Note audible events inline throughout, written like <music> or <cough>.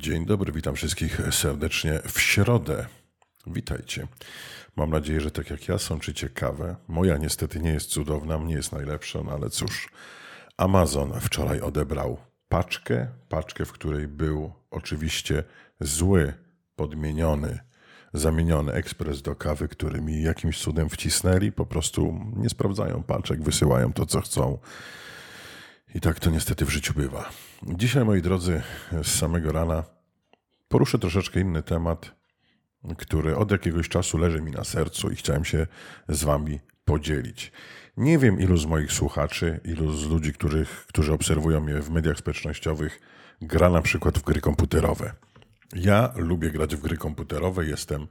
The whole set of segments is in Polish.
Dzień dobry, witam wszystkich serdecznie w środę. Witajcie. Mam nadzieję, że tak jak ja sączycie kawę. Moja niestety nie jest cudowna, nie jest najlepsza, no ale cóż. Amazon wczoraj odebrał paczkę, paczkę, w której był oczywiście zły, podmieniony, zamieniony ekspres do kawy, który mi jakimś cudem wcisnęli. Po prostu nie sprawdzają paczek, wysyłają to, co chcą. I tak to niestety w życiu bywa. Dzisiaj, moi drodzy, z samego rana poruszę troszeczkę inny temat, który od jakiegoś czasu leży mi na sercu i chciałem się z Wami podzielić. Nie wiem, ilu z moich słuchaczy, ilu z ludzi, których, którzy obserwują mnie w mediach społecznościowych, gra na przykład w gry komputerowe. Ja lubię grać w gry komputerowe, jestem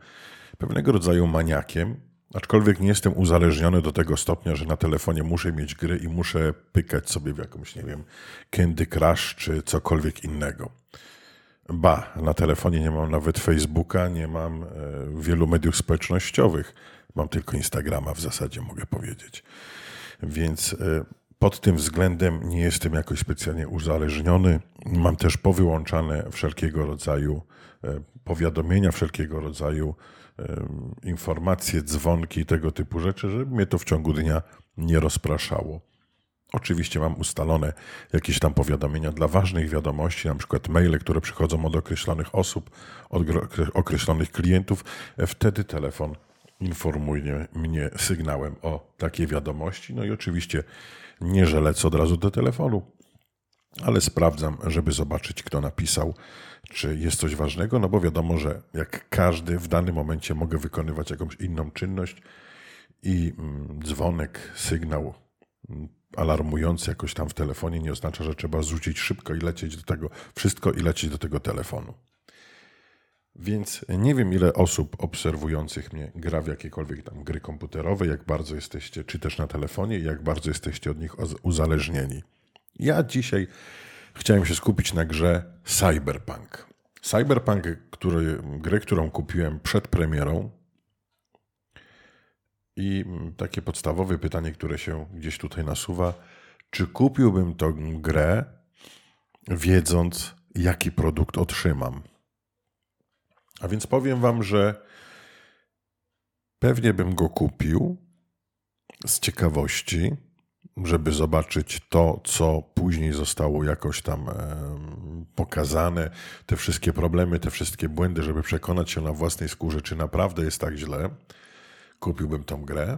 pewnego rodzaju maniakiem, aczkolwiek nie jestem uzależniony do tego stopnia, że na telefonie muszę mieć gry i muszę pykać sobie w jakąś, nie wiem, Candy Crush czy cokolwiek innego. Ba, na telefonie nie mam nawet Facebooka, nie mam e, wielu mediów społecznościowych. Mam tylko Instagrama w zasadzie, mogę powiedzieć. Więc e, pod tym względem nie jestem jakoś specjalnie uzależniony. Mam też powyłączane wszelkiego rodzaju e, powiadomienia, wszelkiego rodzaju informacje, dzwonki i tego typu rzeczy, żeby mnie to w ciągu dnia nie rozpraszało. Oczywiście mam ustalone jakieś tam powiadomienia dla ważnych wiadomości, na przykład maile, które przychodzą od określonych osób, od określonych klientów. Wtedy telefon informuje mnie sygnałem o takiej wiadomości. No i oczywiście nie że lecę od razu do telefonu, ale sprawdzam, żeby zobaczyć, kto napisał, czy jest coś ważnego, no bo wiadomo, że jak każdy w danym momencie mogę wykonywać jakąś inną czynność i mm, dzwonek, sygnał mm, alarmujący jakoś tam w telefonie nie oznacza, że trzeba zrzucić szybko i lecieć do tego wszystko i lecieć do tego telefonu. Więc nie wiem, ile osób obserwujących mnie gra w jakiekolwiek tam gry komputerowe, jak bardzo jesteście, czy też na telefonie, jak bardzo jesteście od nich uzależnieni. Ja dzisiaj chciałem się skupić na grze Cyberpunk. Cyberpunk, który, grę, którą kupiłem przed premierą, i takie podstawowe pytanie, które się gdzieś tutaj nasuwa, czy kupiłbym tę grę, wiedząc, jaki produkt otrzymam? A więc powiem Wam, że pewnie bym go kupił z ciekawości, żeby zobaczyć to, co później zostało jakoś tam pokazane, te wszystkie problemy, te wszystkie błędy, żeby przekonać się na własnej skórze, czy naprawdę jest tak źle kupiłbym tą grę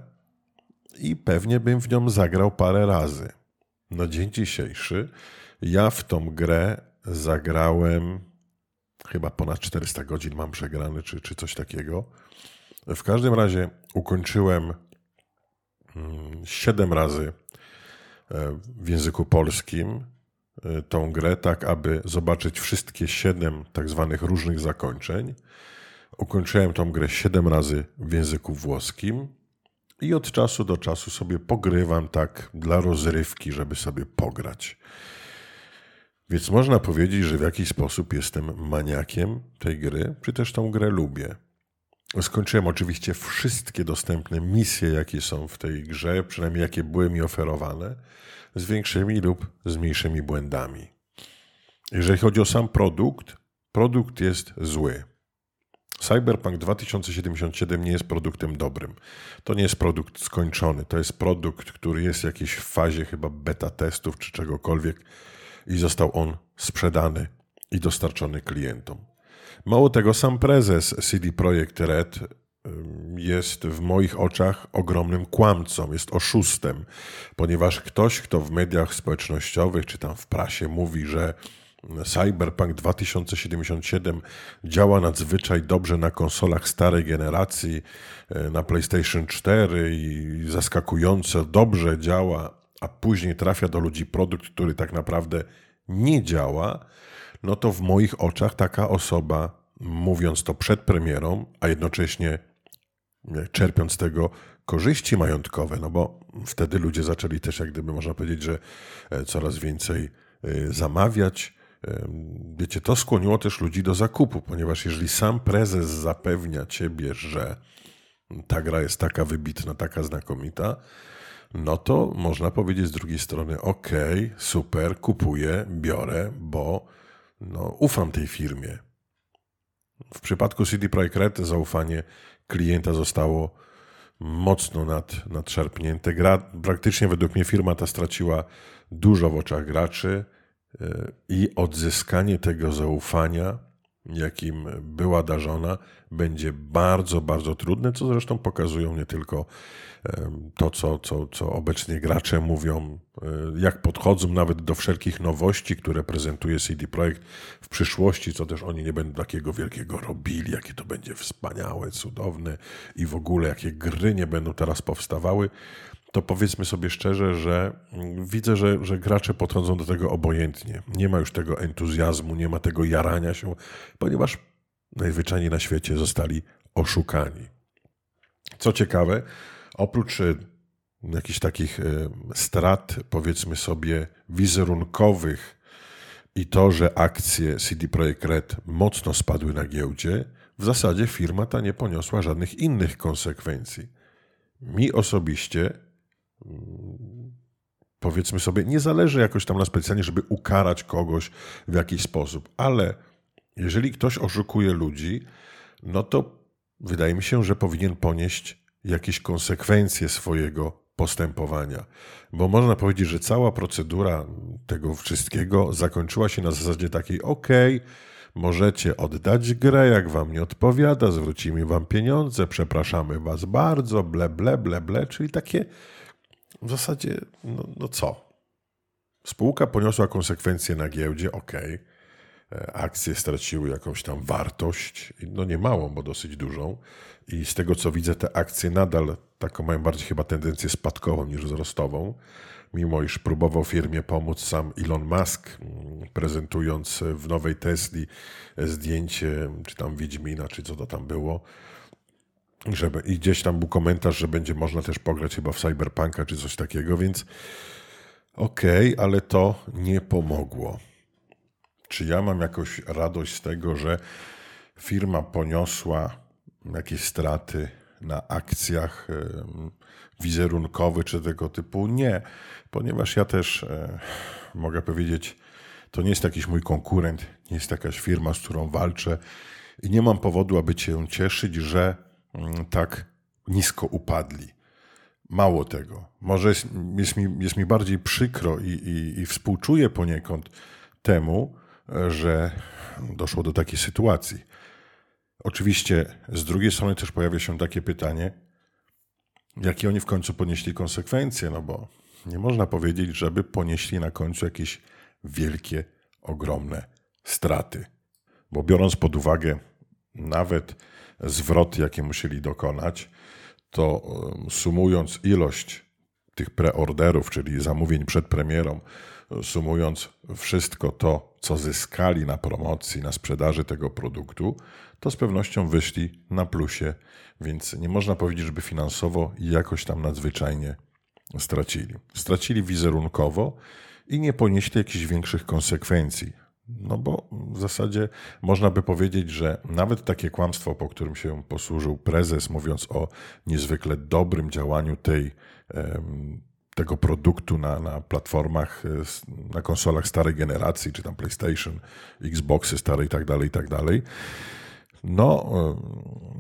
i pewnie bym w nią zagrał parę razy. Na dzień dzisiejszy ja w tą grę zagrałem chyba ponad 400 godzin mam przegrany, czy, czy coś takiego. W każdym razie ukończyłem 7 mm, razy w języku polskim e, tą grę, tak aby zobaczyć wszystkie 7 tak zwanych różnych zakończeń. Ukończyłem tą grę 7 razy w języku włoskim i od czasu do czasu sobie pogrywam tak dla rozrywki, żeby sobie pograć. Więc można powiedzieć, że w jakiś sposób jestem maniakiem tej gry, czy też tą grę lubię. Skończyłem oczywiście wszystkie dostępne misje, jakie są w tej grze, przynajmniej jakie były mi oferowane, z większymi lub z mniejszymi błędami. Jeżeli chodzi o sam produkt, produkt jest zły. Cyberpunk 2077 nie jest produktem dobrym. To nie jest produkt skończony. To jest produkt, który jest w jakiejś fazie chyba beta testów czy czegokolwiek i został on sprzedany i dostarczony klientom. Mało tego, sam prezes CD Projekt Red jest w moich oczach ogromnym kłamcą, jest oszustem, ponieważ ktoś, kto w mediach społecznościowych czy tam w prasie mówi, że Cyberpunk 2077 działa nadzwyczaj dobrze na konsolach starej generacji, e, na PlayStation 4 i zaskakująco dobrze działa, a później trafia do ludzi produkt, który tak naprawdę nie działa, no to w moich oczach taka osoba, mówiąc to przed premierą, a jednocześnie czerpiąc z tego korzyści majątkowe, no bo wtedy ludzie zaczęli też, jak gdyby można powiedzieć, że e, coraz więcej e, zamawiać, Wiecie, to skłoniło też ludzi do zakupu, ponieważ jeżeli sam prezes zapewnia ciebie, że ta gra jest taka wybitna, taka znakomita, no to można powiedzieć z drugiej strony: OK, super, kupuję, biorę, bo no, ufam tej firmie. W przypadku CD Projekt Red zaufanie klienta zostało mocno nad, nadszarpnięte. Gra, praktycznie według mnie firma ta straciła dużo w oczach graczy e, i odzyskanie tego zaufania, jakim była darzona, będzie bardzo, bardzo trudne, co zresztą pokazują nie tylko to, co, co, co obecnie gracze mówią, e, jak podchodzą nawet do wszelkich nowości, które prezentuje CD Projekt w przyszłości, co też oni nie będą takiego wielkiego robili, jakie to będzie wspaniałe, cudowne i w ogóle jakie gry nie będą teraz powstawały, to powiedzmy sobie szczerze, że mm, widzę, że, że gracze podchodzą do tego obojętnie. Nie ma już tego entuzjazmu, nie ma tego jarania się, ponieważ najzwyczajniej na świecie zostali oszukani. Co ciekawe, oprócz e, jakichś takich e, strat, powiedzmy sobie, wizerunkowych i to, że akcje CD Projekt Red mocno spadły na giełdzie, w zasadzie firma ta nie poniosła żadnych innych konsekwencji. Mi osobiście, powiedzmy sobie, nie zależy jakoś tam na specjalnie, żeby ukarać kogoś w jakiś sposób, ale jeżeli ktoś oszukuje ludzi, no to wydaje mi się, że powinien ponieść jakieś konsekwencje swojego postępowania. Bo można powiedzieć, że cała procedura tego wszystkiego zakończyła się na zasadzie takiej: OK, możecie oddać grę, jak wam nie odpowiada, zwrócimy wam pieniądze, przepraszamy was bardzo, ble, ble, ble, ble, czyli takie w zasadzie, no, no co? Spółka poniosła konsekwencje na giełdzie, ok. Akcje straciły jakąś tam wartość, no nie małą, bo dosyć dużą. I z tego co widzę, te akcje nadal taką mają bardziej chyba tendencję spadkową niż wzrostową. Mimo iż próbował firmie pomóc sam Elon Musk, mm, prezentując w nowej Tesli zdjęcie, czy tam Wiedźmina, czy co to tam było. Żeby, I gdzieś tam był komentarz, że będzie można też pograć chyba w Cyberpunka, czy coś takiego, więc okej, okay, ale to nie pomogło. Czy ja mam jakąś radość z tego, że firma poniosła jakieś straty na akcjach wizerunkowych czy tego typu. Nie, ponieważ ja też e, mogę powiedzieć, to nie jest jakiś mój konkurent, nie jest jakaś firma, z którą walczę i nie mam powodu, aby się cieszyć, że tak nisko upadli. Mało tego, może jest, jest, mi, jest mi bardziej przykro i, i, i współczuję poniekąd temu, że doszło do takiej sytuacji. Oczywiście z drugiej strony też pojawia się takie pytanie, jakie oni w końcu ponieśli konsekwencje, no bo nie można powiedzieć, żeby ponieśli na końcu jakieś wielkie, ogromne straty. Bo biorąc pod uwagę nawet zwrot, jakie musieli dokonać, to sumując ilość tych preorderów, czyli zamówień przed premierą, sumując wszystko to, co zyskali na promocji, na sprzedaży tego produktu, to z pewnością wyszli na plusie, więc nie można powiedzieć, żeby finansowo jakoś tam nadzwyczajnie stracili. Stracili wizerunkowo i nie ponieśli jakichś większych konsekwencji. No bo w zasadzie można by powiedzieć, że nawet takie kłamstwo, po którym się posłużył prezes, mówiąc o niezwykle dobrym działaniu tej tego produktu na, na platformach, e, na konsolach starej generacji, czy tam PlayStation, Xboxy stare i tak dalej, i tak dalej. No,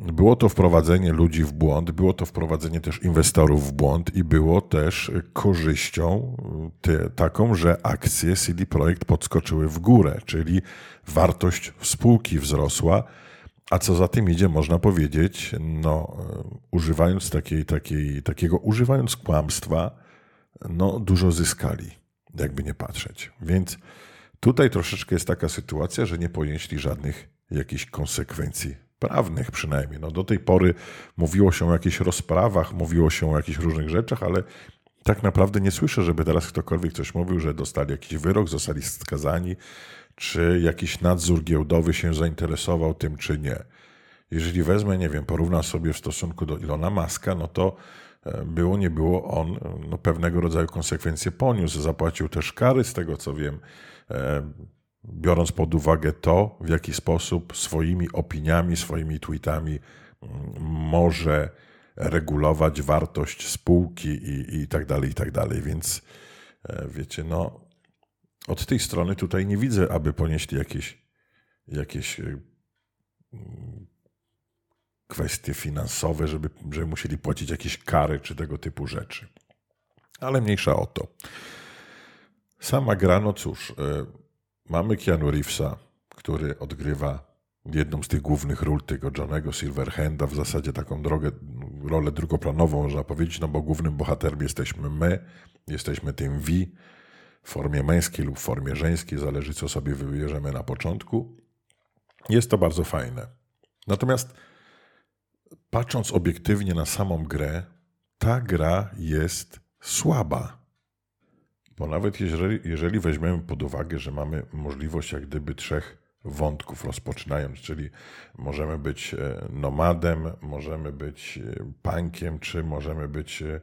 e, było to wprowadzenie ludzi w błąd, było to wprowadzenie też inwestorów w błąd i było też korzyścią e, te, taką, że akcje CD Projekt podskoczyły w górę, czyli wartość spółki wzrosła, a co za tym idzie, można powiedzieć, no, używając takiej, takiej, takiego, używając kłamstwa, no, dużo zyskali, jakby nie patrzeć. Więc tutaj troszeczkę jest taka sytuacja, że nie ponieśli żadnych jakichś konsekwencji prawnych przynajmniej. No, do tej pory mówiło się o jakichś rozprawach, mówiło się o jakichś różnych rzeczach, ale tak naprawdę nie słyszę, żeby teraz ktokolwiek coś mówił, że dostali jakiś wyrok, zostali skazani, czy jakiś nadzór giełdowy się zainteresował tym, czy nie. Jeżeli wezmę, nie wiem, porównam sobie w stosunku do Ilona Maska, no to E, było, nie było, on no, pewnego rodzaju konsekwencje poniósł. Zapłacił też kary, z tego co wiem, e, biorąc pod uwagę to, w jaki sposób swoimi opiniami, swoimi tweetami mm, może regulować wartość spółki i, i tak dalej, i tak dalej. Więc e, wiecie, no, od tej strony tutaj nie widzę, aby ponieśli jakieś jakieś kwestie finansowe, żeby, żeby musieli płacić jakieś kary czy tego typu rzeczy. Ale mniejsza o to. Sama gra, no cóż, mamy Keanu Reevesa, który odgrywa jedną z tych głównych ról tego Johnego Silverhanda, w zasadzie taką drogę, rolę drugoplanową, można powiedzieć, no bo głównym bohaterem jesteśmy my, jesteśmy tym V w formie męskiej lub w formie żeńskiej, zależy co sobie wybierzemy na początku. Jest to bardzo fajne. Natomiast patrząc obiektywnie na samą grę, ta gra jest słaba. Bo nawet jeżeli, jeżeli weźmiemy pod uwagę, że mamy możliwość jak gdyby trzech wątków rozpoczynając, czyli możemy być e, nomadem, możemy być e, punkiem, czy możemy być e,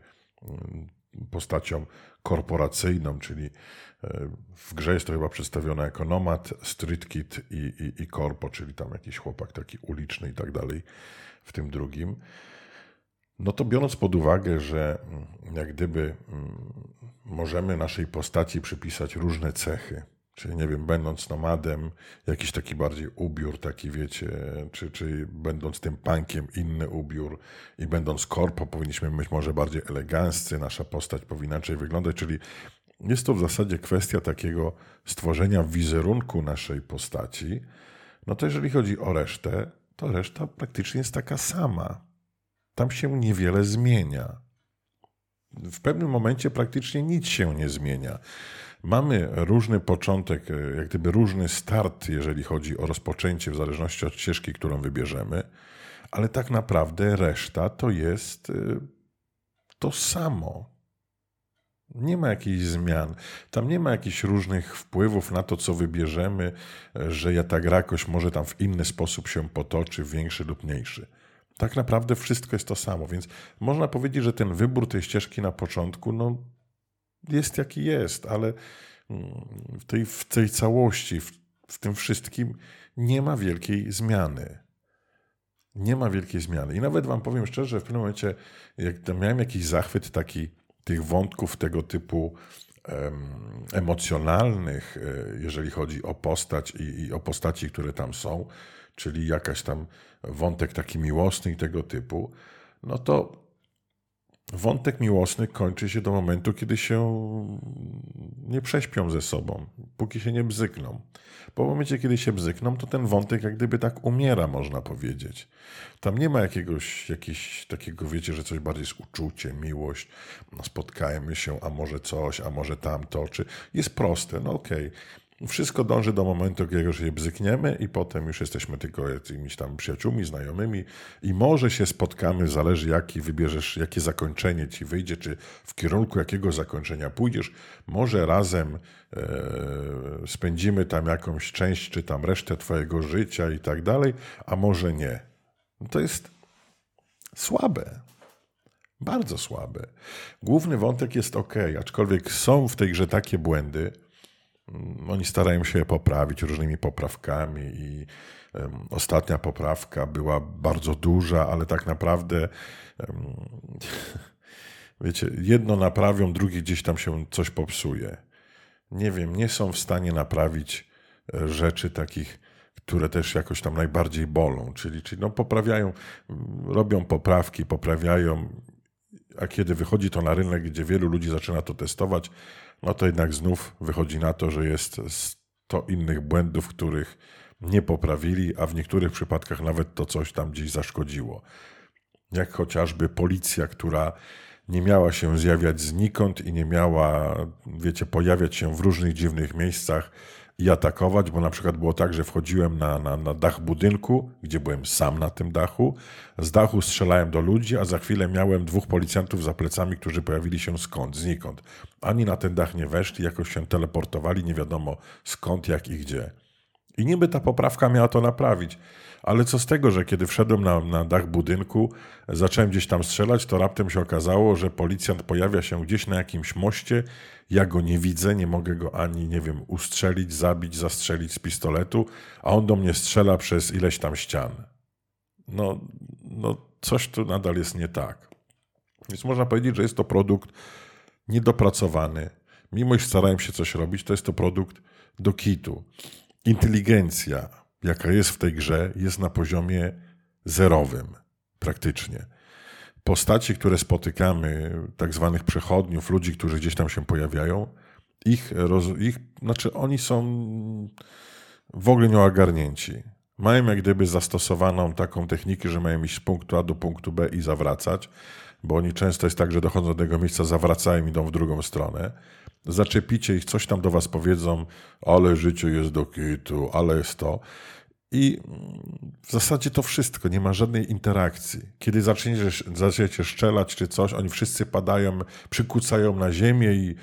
postacią korporacyjną, czyli w grze jest to chyba przedstawione jako nomad, street kid i, i, i korpo, czyli tam jakiś chłopak taki uliczny i tak dalej w tym drugim. No to biorąc pod uwagę, że mm, jak gdyby mm, możemy naszej postaci przypisać różne cechy, Czyli nie wiem, będąc nomadem, jakiś taki bardziej ubiór, taki wiecie, czy, czy będąc tym punkiem, inny ubiór i będąc korpo, powinniśmy być może bardziej eleganccy, nasza postać powinna inaczej wyglądać, czyli jest to w zasadzie kwestia takiego stworzenia wizerunku naszej postaci. No to jeżeli chodzi o resztę, to reszta praktycznie jest taka sama. Tam się niewiele zmienia. W pewnym momencie praktycznie nic się nie zmienia. Mamy różny początek, e, jak gdyby różny start, jeżeli chodzi o rozpoczęcie, w zależności od ścieżki, którą wybierzemy, ale tak naprawdę reszta to jest e, to samo. Nie ma jakichś zmian. Tam nie ma jakichś różnych wpływów na to, co wybierzemy, e, że ja ta gra jakoś może tam w inny sposób się potoczy, większy lub mniejszy. Tak naprawdę wszystko jest to samo, więc można powiedzieć, że ten wybór tej ścieżki na początku, no jest jaki jest, ale mm, w tej, w tej całości, w, w tym wszystkim nie ma wielkiej zmiany. Nie ma wielkiej zmiany. I nawet wam powiem szczerze, że w pewnym momencie, jak miałem jakiś zachwyt taki tych wątków tego typu emocjonalnych, e, jeżeli chodzi o postać i, i, o postaci, które tam są, czyli jakaś tam wątek taki miłosny i tego typu, no to wątek miłosny kończy się do momentu, kiedy się nie prześpią ze sobą, póki się nie bzykną. Po momencie, kiedy się bzykną, to ten wątek jak gdyby tak umiera, można powiedzieć. Tam nie ma jakiegoś, jakiegoś takiego, wiecie, że coś bardziej jest uczucie, miłość, no spotkajmy się, a może coś, a może tamto, czy jest proste, no okej. Okay wszystko dąży do momentu, kiedy już się bzykniemy i potem już jesteśmy tylko jakimiś tam przyjaciółmi, znajomymi i może się spotkamy, zależy jaki wybierzesz, jakie zakończenie ci wyjdzie, czy w kierunku jakiego zakończenia pójdziesz. Może razem e, spędzimy tam jakąś część, czy tam resztę twojego życia i tak dalej, a może nie. To jest słabe. Bardzo słabe. Główny wątek jest ok, aczkolwiek są w tej grze takie błędy, oni starają się poprawić różnymi poprawkami i ostatnia poprawka była bardzo duża, ale tak naprawdę <laughs> wiecie, jedno naprawią, drugie gdzieś tam się coś popsuje. Nie wiem, nie są w stanie naprawić e, rzeczy takich, które też jakoś tam najbardziej bolą, czyli, czyli no poprawiają, robią poprawki, poprawiają, a kiedy wychodzi to na rynek, gdzie wielu ludzi zaczyna to testować, no to jednak znów wychodzi na to, że jest 100 innych błędów, których nie poprawili, a w niektórych przypadkach nawet to coś tam gdzieś zaszkodziło. Jak chociażby policja, która nie miała się zjawiać znikąd i nie miała, wiecie, pojawiać się w różnych dziwnych miejscach, i atakować, bo na przykład było tak, że wchodziłem na, na, na dach budynku, gdzie byłem sam na tym dachu, z dachu strzelałem do ludzi, a za chwilę miałem dwóch policjantów za plecami, którzy pojawili się skąd, znikąd. Ani na ten dach nie weszli, jakoś się teleportowali, nie wiadomo skąd, jak i gdzie. I niby ta poprawka miała to naprawić. Ale co z tego, że kiedy wszedłem na, na dach budynku, zacząłem gdzieś tam strzelać, to raptem się okazało, że policjant pojawia się gdzieś na jakimś moście. Ja go nie widzę, nie mogę go ani, nie wiem, ustrzelić, zabić, zastrzelić z pistoletu, a on do mnie strzela przez ileś tam ścian. No, no coś tu nadal jest nie tak. Więc można powiedzieć, że jest to produkt niedopracowany. Mimo iż starałem się coś robić, to jest to produkt do kitu. Inteligencja, jaka jest w tej grze, jest na poziomie zerowym praktycznie. Postaci, które spotykamy, tak zwanych przechodniów, ludzi, którzy gdzieś tam się pojawiają, ich, roz, ich znaczy oni są w ogóle nieogarnięci. Mają jak gdyby zastosowaną taką technikę, że mają iść z punktu A do punktu B i zawracać, bo oni często jest tak, że dochodzą do tego miejsca, zawracają i idą w drugą stronę. Zaczepicie ich, coś tam do was powiedzą, ale życie jest do kitu, ale jest to. I w zasadzie to wszystko, nie ma żadnej interakcji. Kiedy zaczniecie, zaczniecie czy coś, oni wszyscy padają, przykucają na ziemię i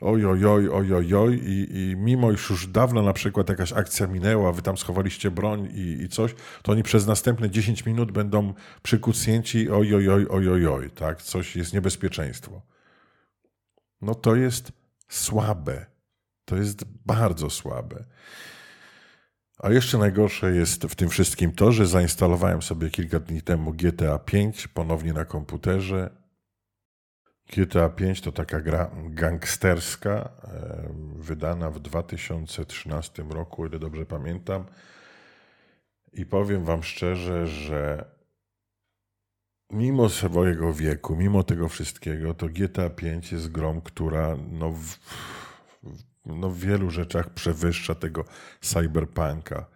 ojojoj, ojojoj i, i mimo iż już dawno na przykład jakaś akcja minęła, wy tam schowaliście broń i, i coś, to oni przez następne 10 minut będą przykucnięci ojojoj, ojojoj, tak? Coś jest niebezpieczeństwo. No to jest słabe. To jest bardzo słabe. A jeszcze najgorsze jest w tym wszystkim to, że zainstalowałem sobie kilka dni temu GTA 5 ponownie na komputerze GTA 5 to taka gra gangsterska, wydana w 2013 roku, ile dobrze pamiętam. I powiem Wam szczerze, że mimo swojego wieku, mimo tego wszystkiego, to GTA 5 jest grą, która no w, no w wielu rzeczach przewyższa tego cyberpunka.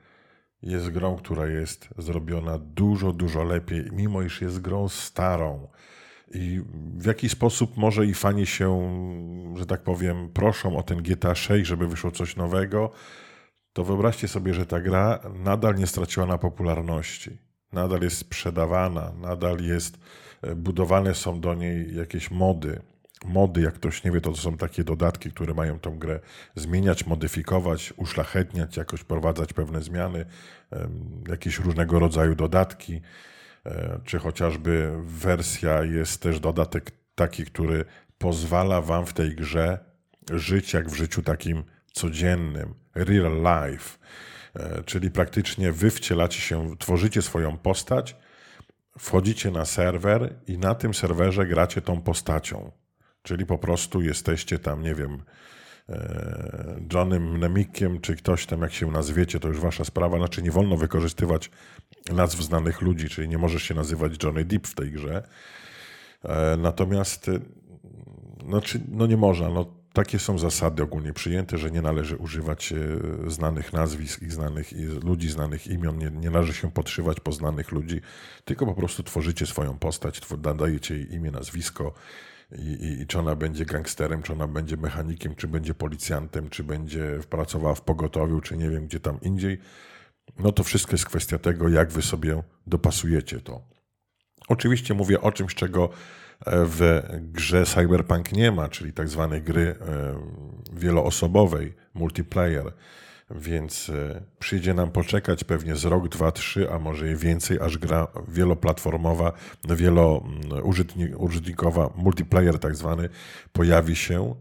Jest grą, która jest zrobiona dużo, dużo lepiej, mimo iż jest grą starą i w jaki sposób może i fani się, że tak powiem, proszą o ten GTA 6, żeby wyszło coś nowego, to wyobraźcie sobie, że ta gra nadal nie straciła na popularności. Nadal jest sprzedawana, nadal jest, e, budowane są do niej jakieś mody. Mody, jak ktoś nie wie, to są takie dodatki, które mają tą grę zmieniać, modyfikować, uszlachetniać, jakoś prowadzać pewne zmiany, jakieś różnego rodzaju dodatki. E, czy chociażby wersja jest też dodatek taki, który pozwala wam w tej grze żyć jak w życiu takim codziennym, real life. E, czyli praktycznie wy wcielacie się, tworzycie swoją postać, wchodzicie na serwer i na tym serwerze gracie tą postacią. Czyli po prostu jesteście tam, nie wiem, e, Johnem Nemikiem, czy ktoś tam, jak się nazwiecie, to już wasza sprawa. Znaczy, nie wolno wykorzystywać nazw znanych ludzi, czyli nie możesz się nazywać Johnny Depp w tej grze. E, natomiast, e, znaczy, no nie można, no takie są zasady ogólnie przyjęte, że nie należy używać znanych nazwisk i znanych ludzi, znanych imion, nie, nie należy się podszywać poznanych ludzi, tylko po prostu tworzycie swoją postać, nadajecie jej imię, nazwisko i, i, czy ona będzie gangsterem, czy ona będzie mechanikiem, czy będzie policjantem, czy będzie pracowała w pogotowiu, czy nie wiem gdzie tam indziej no to wszystko jest kwestia tego, jak wy sobie dopasujecie to. Oczywiście mówię o czymś, czego e, w grze Cyberpunk nie ma, czyli tak zwanej gry e, wieloosobowej, multiplayer. Więc e, przyjdzie nam poczekać pewnie z rok, dwa, trzy, a może i więcej, aż gra wieloplatformowa, wielo-użytnikowa, multiplayer tak zwany, pojawi się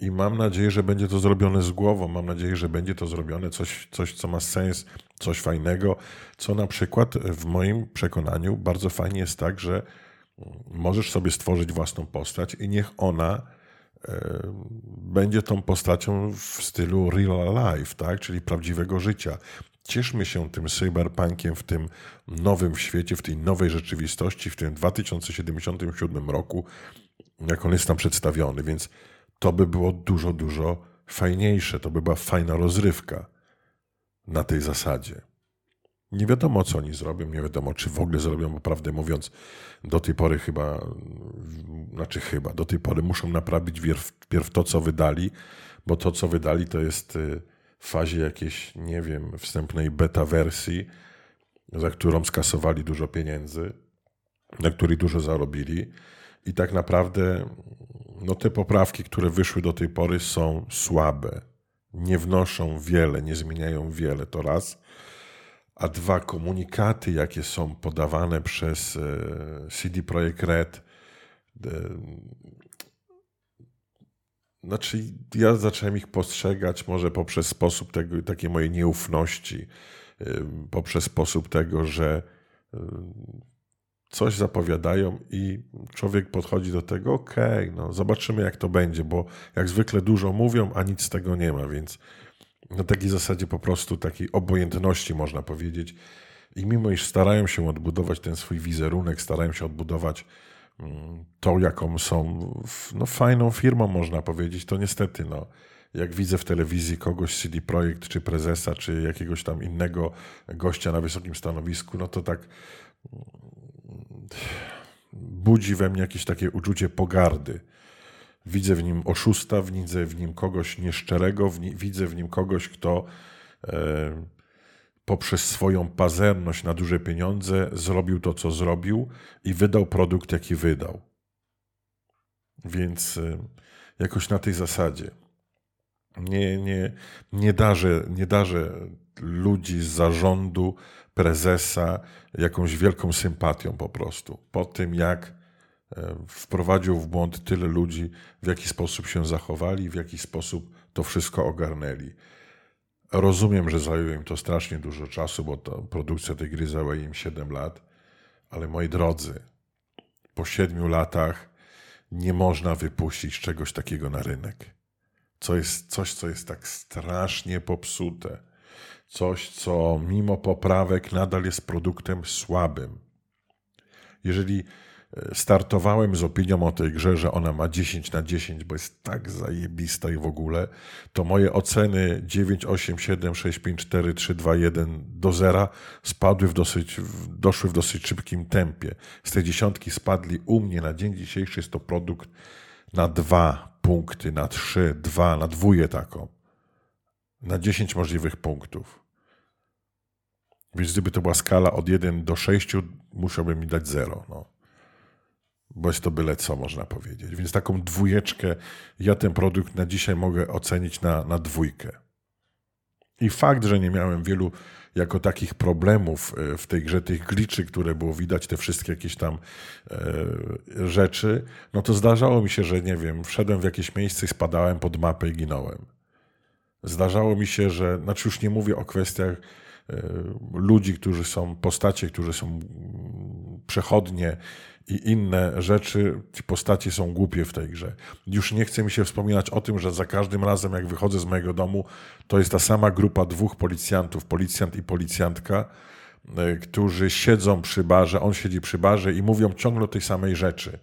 i mam nadzieję, że będzie to zrobione z głową. Mam nadzieję, że będzie to zrobione coś, coś, co ma sens, coś fajnego, co na przykład w moim przekonaniu bardzo fajnie jest tak, że możesz sobie stworzyć własną postać i niech ona e, będzie tą postacią w stylu real life, tak? czyli prawdziwego życia. Cieszmy się tym cyberpunkiem w tym nowym świecie, w tej nowej rzeczywistości, w tym 2077 roku, jak on jest tam przedstawiony. Więc to by było dużo, dużo fajniejsze. To by była fajna rozrywka na tej zasadzie. Nie wiadomo, co oni zrobią, nie wiadomo, czy w ogóle zrobią, bo prawdę mówiąc, do tej pory chyba, znaczy chyba, do tej pory muszą naprawić wpierw to, co wydali, bo to, co wydali, to jest y, w fazie jakiejś, nie wiem, wstępnej beta wersji, za którą skasowali dużo pieniędzy, na której dużo zarobili. I tak naprawdę no te poprawki, które wyszły do tej pory są słabe. Nie wnoszą wiele, nie zmieniają wiele, to raz. A dwa, komunikaty, jakie są podawane przez e, CD Projekt Red, e, znaczy, ja zacząłem ich postrzegać może poprzez sposób tego, takiej mojej nieufności, e, poprzez sposób tego, że coś zapowiadają i człowiek podchodzi do tego, okej, okay, no zobaczymy jak to będzie, bo jak zwykle dużo mówią, a nic z tego nie ma, więc na takiej zasadzie po prostu takiej obojętności, można powiedzieć. I mimo iż starają się odbudować ten swój wizerunek, starają się odbudować mm, to, jaką są no, fajną firmą, można powiedzieć, to niestety, no, jak widzę w telewizji kogoś z CD Projekt, czy prezesa, czy jakiegoś tam innego gościa na wysokim stanowisku, no to tak mm, budzi we mnie jakieś takie uczucie pogardy. Widzę w nim oszusta, widzę w nim kogoś nieszczerego, widzę w nim kogoś, kto e, poprzez swoją pazerność na duże pieniądze zrobił to, co zrobił i wydał produkt, jaki wydał. Więc e, jakoś na tej zasadzie. Nie, nie, nie, darzę, nie darzę ludzi z zarządu, prezesa jakąś wielką sympatią po prostu. Po tym, jak wprowadził w błąd tyle ludzi, w jaki sposób się zachowali, w jaki sposób to wszystko ogarnęli. Rozumiem, że zajęło im to strasznie dużo czasu, bo produkcja tej gry zajęła im 7 lat, ale moi drodzy, po 7 latach nie można wypuścić czegoś takiego na rynek. Co jest, coś, co jest tak strasznie popsute. Coś, co mimo poprawek nadal jest produktem słabym. Jeżeli startowałem z opinią o tej grze, że ona ma 10 na 10, bo jest tak zajebista i w ogóle, to moje oceny 9, 8, 7, 6, 5, 4, 3, 2, 1 do zera spadły w dosyć, doszły w dosyć szybkim tempie. Z tej dziesiątki spadli u mnie na dzień dzisiejszy jest to produkt na dwa punkty, na trzy, dwa, na dwóje taką. Na 10 możliwych punktów. Więc gdyby to była skala od 1 do 6, musiałbym mi dać 0. No bo jest to byle co, można powiedzieć. Więc taką dwójeczkę, ja ten produkt na dzisiaj mogę ocenić na, na dwójkę. I fakt, że nie miałem wielu jako takich problemów e, w tej grze, tych gliczy, które było widać, te wszystkie jakieś tam e, rzeczy, no to zdarzało mi się, że nie wiem, wszedłem w jakieś miejsce spadałem pod mapę i ginąłem. Zdarzało mi się, że, znaczy już nie mówię o kwestiach e, ludzi, którzy są, postacie, którzy są przechodnie i inne rzeczy, ci postaci są głupie w tej grze. Już nie chce mi się wspominać o tym, że za każdym razem, jak wychodzę z mojego domu, to jest ta sama grupa dwóch policjantów, policjant i policjantka, e, którzy siedzą przy barze, on siedzi przy barze i mówią ciągle o tej samej rzeczy.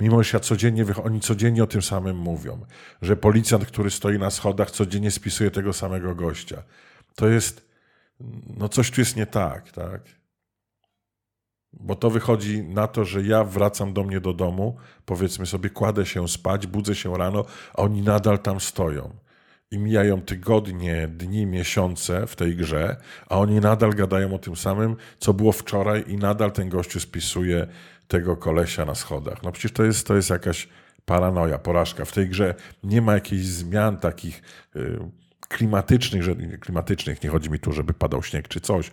Mimo, że ja codziennie, oni codziennie o tym samym mówią, że policjant, który stoi na schodach, codziennie spisuje tego samego gościa. To jest, no coś tu jest nie tak, tak? Bo to wychodzi na to, że ja wracam do mnie do domu, powiedzmy sobie, kładę się spać, budzę się rano, a oni nadal tam stoją. I mijają tygodnie, dni, miesiące w tej grze, a oni nadal gadają o tym samym, co było wczoraj, i nadal ten gościu spisuje tego kolesia na schodach. No przecież to jest, to jest jakaś paranoja, porażka. W tej grze nie ma jakichś zmian takich y, klimatycznych, że, klimatycznych, nie chodzi mi tu, żeby padał śnieg czy coś.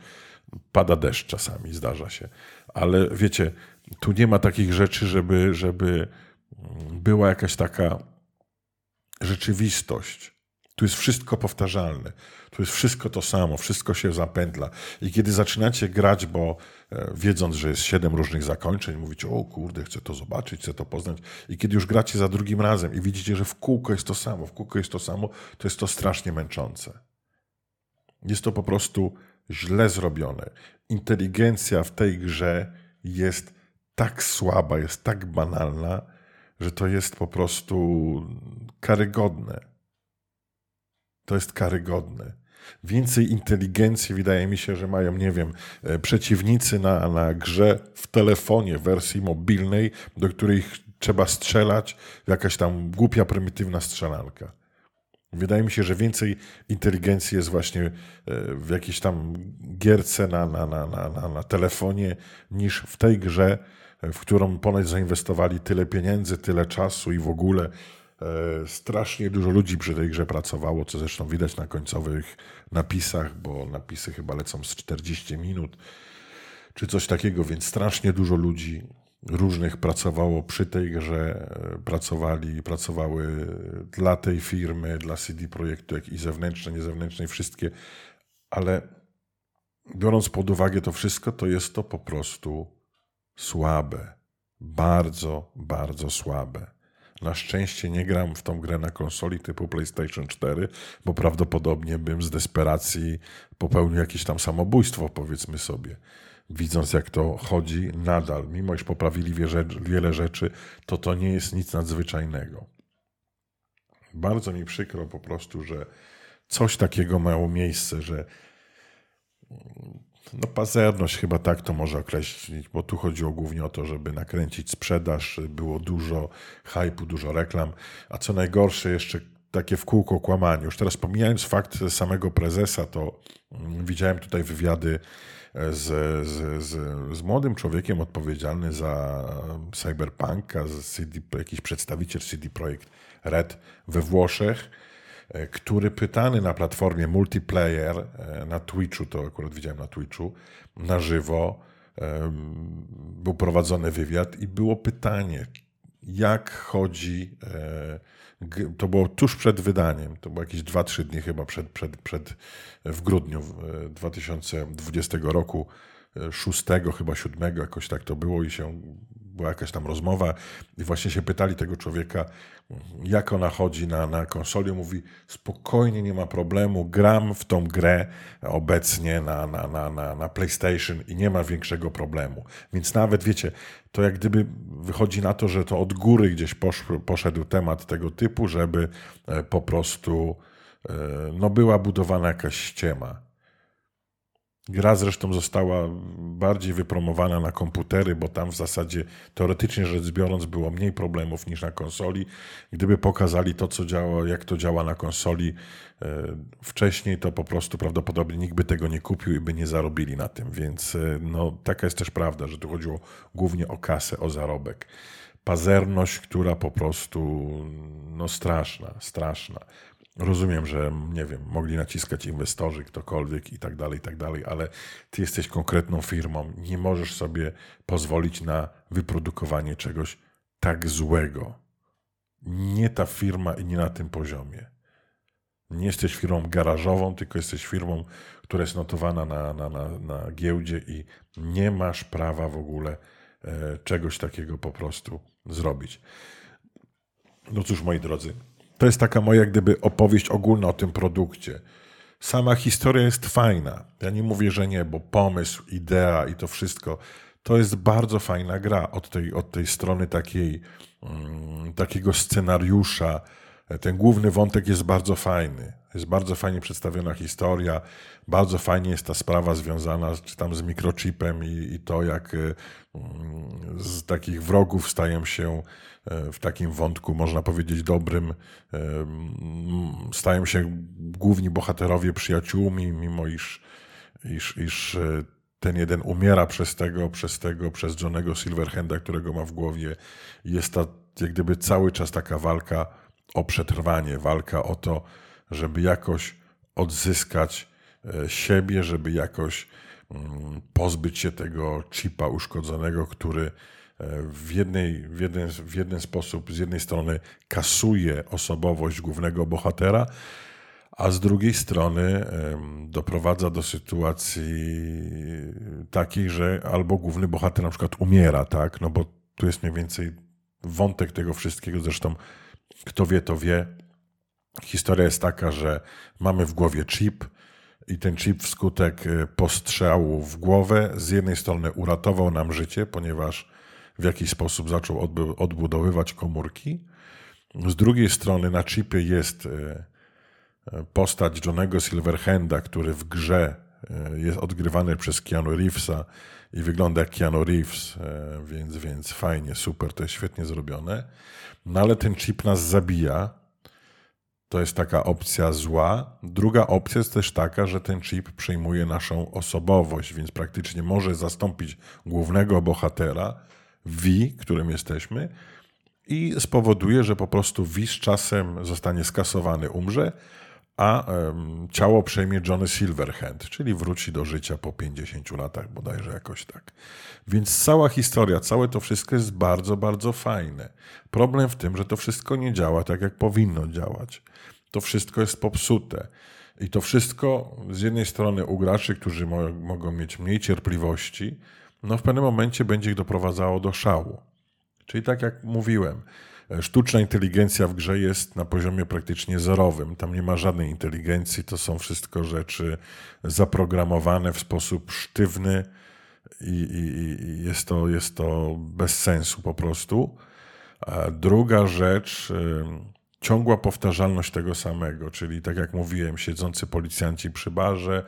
Pada deszcz czasami, zdarza się ale wiecie, tu nie ma takich rzeczy, żeby, żeby była jakaś taka rzeczywistość. Tu jest wszystko powtarzalne. Tu jest wszystko to samo, wszystko się zapętla. I kiedy zaczynacie grać, bo e, wiedząc, że jest siedem różnych zakończeń, mówicie, o kurde, chcę to zobaczyć, chcę to poznać. I kiedy już gracie za drugim razem i widzicie, że w kółko jest to samo, w kółko jest to samo, to jest to strasznie męczące. Jest to po prostu źle zrobione. Inteligencja w tej grze jest tak słaba, jest tak banalna, że to jest po prostu karygodne. To jest karygodne. Więcej inteligencji wydaje mi się, że mają, nie wiem, e, przeciwnicy na, na grze w telefonie wersji mobilnej, do której trzeba strzelać, jakaś tam głupia, prymitywna strzelanka. Wydaje mi się, że więcej inteligencji jest właśnie e, w jakiejś tam gierce na, na, na, na, na telefonie niż w tej grze, w którą ponoć zainwestowali tyle pieniędzy, tyle czasu i w ogóle e, strasznie dużo ludzi przy tej grze pracowało, co zresztą widać na końcowych napisach, bo napisy chyba lecą z 40 minut czy coś takiego, więc strasznie dużo ludzi różnych pracowało przy tej grze, pracowali, pracowały dla tej firmy, dla CD Projektu, jak i zewnętrzne, niezewnętrzne, wszystkie, ale biorąc pod uwagę to wszystko, to jest to po prostu słabe. Bardzo, bardzo słabe. Na szczęście nie gram w tą grę na konsoli typu PlayStation 4, bo prawdopodobnie bym z desperacji popełnił jakieś tam samobójstwo, powiedzmy sobie. Widząc jak to chodzi nadal, mimo iż poprawili wiele rzeczy, to to nie jest nic nadzwyczajnego. Bardzo mi przykro po prostu, że coś takiego miało miejsce, że no pazerność chyba tak to może określić, bo tu chodziło głównie o to, żeby nakręcić sprzedaż, było dużo hypu, dużo reklam, a co najgorsze jeszcze takie w kółko kłamanie. Już teraz pomijając fakt samego prezesa, to widziałem tutaj wywiady z, z, z, z młodym człowiekiem odpowiedzialny za cyberpunka, z CD, jakiś przedstawiciel CD Projekt Red we Włoszech, E, który pytany na platformie multiplayer e, na Twitchu, to akurat widziałem na Twitchu, na żywo, był prowadzony wywiad i było pytanie, jak chodzi, e, to było tuż przed wydaniem, to było jakieś 2-3 dni chyba przed, przed, przed, w grudniu 2020 roku, 6 chyba 7 jakoś tak to było i się była jakaś tam rozmowa i właśnie się pytali tego człowieka, jak ona chodzi na, na konsoli. Mówi, spokojnie, nie ma problemu, gram w tą grę obecnie na, na, na, na, na PlayStation i nie ma większego problemu. Więc nawet, wiecie, to jak gdyby wychodzi na to, że to od góry gdzieś poszedł temat tego typu, żeby e, po prostu e, no, była budowana jakaś ściema. Gra zresztą została bardziej wypromowana na komputery, bo tam w zasadzie teoretycznie rzecz biorąc było mniej problemów niż na konsoli. Gdyby pokazali to, co działa, jak to działa na konsoli e, wcześniej, to po prostu prawdopodobnie nikt by tego nie kupił i by nie zarobili na tym. Więc e, no, taka jest też prawda, że tu chodziło głównie o kasę, o zarobek. Pazerność, która po prostu no straszna, straszna. Rozumiem, że nie wiem, mogli naciskać inwestorzy, ktokolwiek i tak dalej, i tak dalej, ale ty jesteś konkretną firmą, nie możesz sobie pozwolić na wyprodukowanie czegoś tak złego. Nie ta firma i nie na tym poziomie. Nie jesteś firmą garażową, tylko jesteś firmą, która jest notowana na, na, na, na giełdzie i nie masz prawa w ogóle e, czegoś takiego po prostu zrobić. No cóż, moi drodzy, to jest taka moja gdyby opowieść ogólna o tym produkcie. Sama historia jest fajna. Ja nie mówię, że nie, bo pomysł, idea i to wszystko to jest bardzo fajna gra od tej, od tej strony takiej, um, takiego scenariusza. Ten główny wątek jest bardzo fajny. Jest bardzo fajnie przedstawiona historia, bardzo fajnie jest ta sprawa związana czy tam z mikrochipem i, i to, jak um, z takich wrogów stają się E, w takim wątku, można powiedzieć, dobrym, e, stają się główni bohaterowie przyjaciółmi, mimo iż, iż, iż e, ten jeden umiera przez tego, przez tego, przez Johnego Silverhanda, którego ma w głowie. Jest ta, jak gdyby cały czas taka walka o przetrwanie, walka o to, żeby jakoś odzyskać siebie, żeby jakoś mm, pozbyć się tego chipa uszkodzonego, który w, jednej, w, jeden, w jeden sposób, z jednej strony kasuje osobowość głównego bohatera, a z drugiej strony doprowadza do sytuacji takiej, że albo główny bohater na przykład umiera, tak? No bo tu jest mniej więcej wątek tego wszystkiego, zresztą kto wie, to wie. Historia jest taka, że mamy w głowie chip i ten chip wskutek e, postrzału w głowę z jednej strony uratował nam życie, ponieważ w jakiś sposób zaczął odbudowywać komórki. Z drugiej strony na chipie jest e, e, postać Johnego Silverhanda, który w grze jest odgrywany przez Keanu Reevesa i wygląda jak Keanu Reeves, więc, więc fajnie, super, to jest świetnie zrobione. No ale ten chip nas zabija. To jest taka opcja zła. Druga opcja jest też taka, że ten chip przejmuje naszą osobowość, więc praktycznie może zastąpić głównego bohatera V, którym jesteśmy, i spowoduje, że po prostu V z czasem zostanie skasowany, umrze, a ciało przejmie Johnny Silverhand, czyli wróci do życia po 50 latach, bodajże jakoś tak. Więc cała historia, całe to wszystko jest bardzo, bardzo fajne. Problem w tym, że to wszystko nie działa tak, jak powinno działać. To wszystko jest popsute. I to wszystko z jednej strony u graczy, którzy mo mogą mieć mniej cierpliwości, no w pewnym momencie będzie ich doprowadzało do szału. Czyli tak jak mówiłem, Sztuczna inteligencja w grze jest na poziomie praktycznie zerowym. Tam nie ma żadnej inteligencji, to są wszystko rzeczy zaprogramowane w sposób sztywny i, i, i jest, to, jest to bez sensu po prostu. A druga rzecz, ciągła powtarzalność tego samego, czyli tak jak mówiłem, siedzący policjanci przy barze,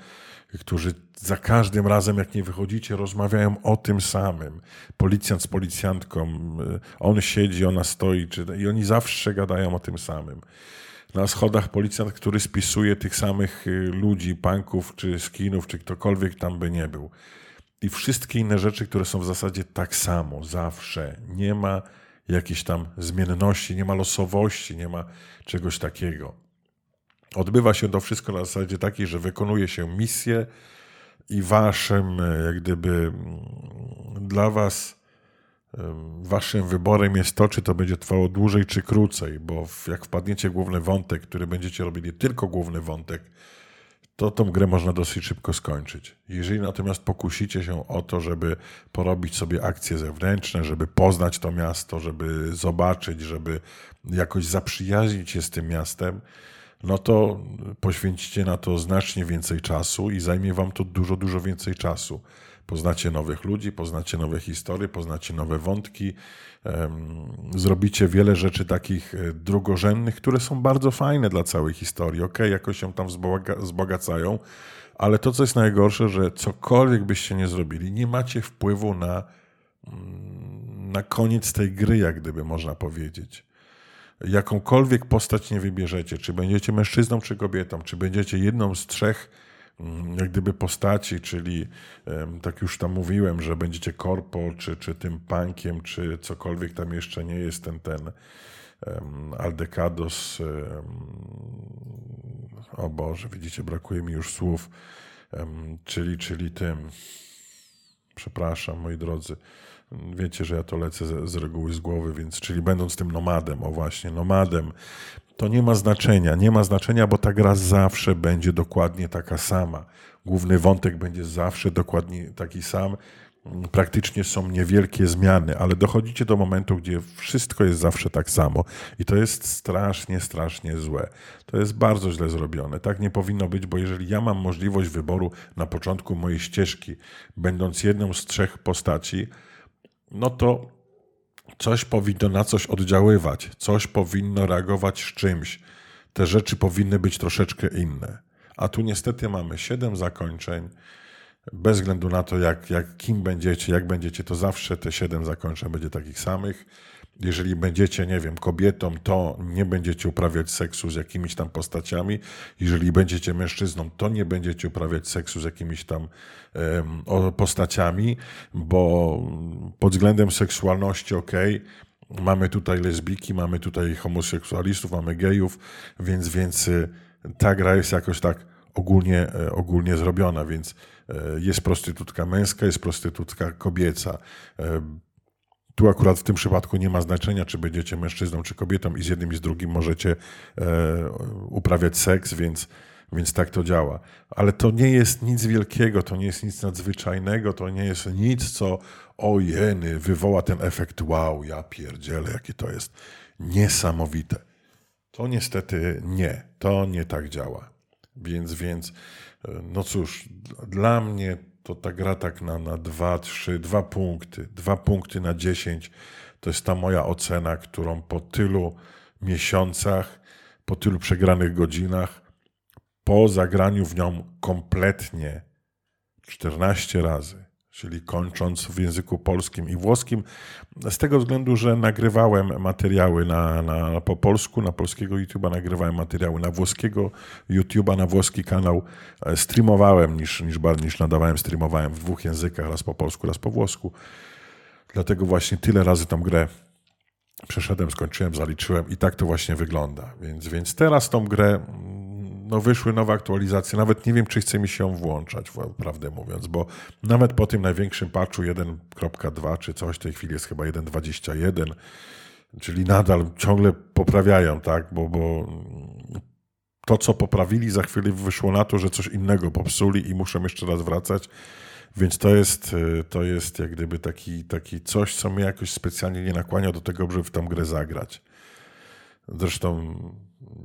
którzy za każdym razem, jak nie wychodzicie, rozmawiają o tym samym. Policjant z policjantką, y, on siedzi, ona stoi, czy, i oni zawsze gadają o tym samym. Na schodach policjant, który spisuje tych samych y, ludzi, punków, czy skinów, czy ktokolwiek tam by nie był. I wszystkie inne rzeczy, które są w zasadzie tak samo, zawsze. Nie ma jakiejś tam zmienności, nie ma losowości, nie ma czegoś takiego. Odbywa się to wszystko na zasadzie takiej, że wykonuje się misję i waszym, jak gdyby mm, dla was waszym wyborem jest to, czy to będzie trwało dłużej, czy krócej, bo jak wpadniecie w główny wątek, który będziecie robili tylko główny wątek, to tą grę można dosyć szybko skończyć. Jeżeli natomiast pokusicie się o to, żeby porobić sobie akcje zewnętrzne, żeby poznać to miasto, żeby zobaczyć, żeby jakoś zaprzyjaźnić się z tym miastem, no to poświęcicie na to znacznie więcej czasu i zajmie wam to dużo, dużo więcej czasu. Poznacie nowych ludzi, poznacie nowe historie, poznacie nowe wątki, zrobicie wiele rzeczy takich e, drugorzędnych, które są bardzo fajne dla całej historii. Ok, jakoś się tam wzbogacają, ale to, co jest najgorsze, że cokolwiek byście nie zrobili, nie macie wpływu na, mm, na koniec tej gry, jak gdyby można powiedzieć jakąkolwiek postać nie wybierzecie, czy będziecie mężczyzną, czy kobietą, czy będziecie jedną z trzech mm, jak gdyby postaci, czyli tak już tam mówiłem, że będziecie korpo, czy, czy tym punkiem, czy cokolwiek tam jeszcze nie jest ten, ten Aldecados, o Boże, widzicie, brakuje mi już słów, czyli, czyli tym, przepraszam moi drodzy, Wiecie, że ja to lecę z, z reguły z głowy, więc czyli będąc tym nomadem, o właśnie, nomadem, to nie ma znaczenia. Nie ma znaczenia, bo ta gra zawsze będzie dokładnie taka sama. Główny wątek będzie zawsze dokładnie taki sam. Praktycznie są niewielkie zmiany, ale dochodzicie do momentu, gdzie wszystko jest zawsze tak samo. I to jest strasznie, strasznie złe. To jest bardzo źle zrobione. Tak nie powinno być, bo jeżeli ja mam możliwość wyboru na początku mojej ścieżki, będąc jedną z trzech postaci, no to coś powinno na coś oddziaływać, coś powinno reagować z czymś. Te rzeczy powinny być troszeczkę inne. A tu niestety mamy siedem zakończeń. Bez względu na to, jak, jak kim będziecie, jak będziecie, to zawsze te siedem zakończeń będzie takich samych. Jeżeli będziecie, nie wiem, kobietą, to nie będziecie uprawiać seksu z jakimiś tam postaciami. Jeżeli będziecie mężczyzną, to nie będziecie uprawiać seksu z jakimiś tam um, postaciami, bo pod względem seksualności, ok, mamy tutaj lesbiki, mamy tutaj homoseksualistów, mamy gejów, więc, więc y, ta gra jest jakoś tak ogólnie, e, ogólnie zrobiona, więc jest prostytutka męska, jest prostytutka kobieca. E, tu akurat w tym przypadku nie ma znaczenia, czy będziecie mężczyzną, czy kobietą i z jednym i z drugim możecie e, uprawiać seks, więc, więc tak to działa. Ale to nie jest nic wielkiego, to nie jest nic nadzwyczajnego, to nie jest nic, co ojeny, wywoła ten efekt wow, ja pierdzielę, jakie to jest niesamowite. To niestety nie, to nie tak działa. Więc, więc, e, no cóż, dla mnie to ta gra tak na, na dwa, trzy, dwa punkty, dwa punkty na dziesięć. To jest ta moja ocena, którą po tylu miesiącach, po tylu przegranych godzinach, po zagraniu w nią kompletnie 14 razy, czyli kończąc w języku polskim i włoskim, z tego względu, że nagrywałem materiały na, na, po polsku, na polskiego YouTube'a, nagrywałem materiały na włoskiego YouTube'a, na włoski kanał, e, streamowałem niż, niż, niż nadawałem, streamowałem w dwóch językach, raz po polsku, raz po włosku. Dlatego właśnie tyle razy tą grę przeszedłem, skończyłem, zaliczyłem i tak to właśnie wygląda. Więc, więc teraz tą grę no wyszły nowe aktualizacje. Nawet nie wiem, czy chce mi się włączać, prawdę mówiąc, bo nawet po tym największym patchu 1.2 czy coś, w tej chwili jest chyba 1.21, czyli nadal ciągle poprawiają, tak, bo, bo to, co poprawili, za chwilę wyszło na to, że coś innego popsuli i muszę jeszcze raz wracać. Więc to jest, to jest jak gdyby taki, taki coś, co mnie jakoś specjalnie nie nakłania do tego, żeby w tę grę zagrać. Zresztą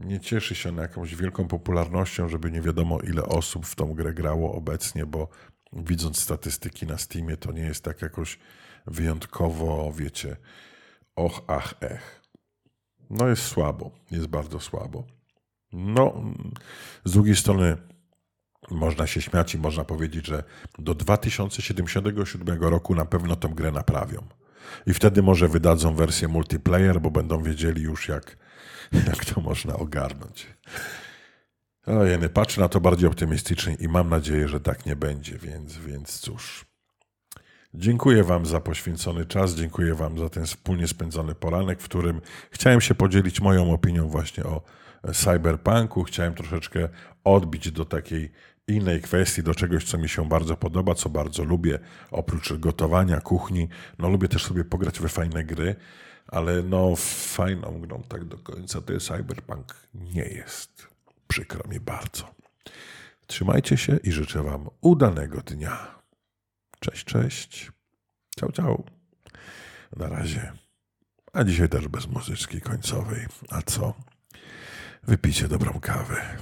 nie cieszy się na jakąś wielką popularnością, żeby nie wiadomo ile osób w tą grę grało obecnie, bo widząc statystyki na Steamie, to nie jest tak jakoś wyjątkowo, wiecie, och, ach, ech. No jest słabo, jest bardzo słabo. No, z drugiej strony można się śmiać i można powiedzieć, że do 2077 roku na pewno tę grę naprawią. I wtedy może wydadzą wersję multiplayer, bo będą wiedzieli już, jak, jak to można ogarnąć. Ojeny, patrzę na to bardziej optymistycznie i mam nadzieję, że tak nie będzie, więc, więc cóż. Dziękuję Wam za poświęcony czas, dziękuję Wam za ten wspólnie spędzony poranek, w którym chciałem się podzielić moją opinią właśnie o cyberpunku. Chciałem troszeczkę odbić do takiej innej kwestii, do czegoś, co mi się bardzo podoba, co bardzo lubię, oprócz gotowania, kuchni. No lubię też sobie pograć we fajne gry, ale no fajną grą tak do końca to jest cyberpunk nie jest. Przykro mi bardzo. Trzymajcie się i życzę Wam udanego dnia. Cześć, cześć. Ciao, ciao. Na razie. A dzisiaj też bez muzyczki końcowej. A co? Wypijcie dobrą kawę.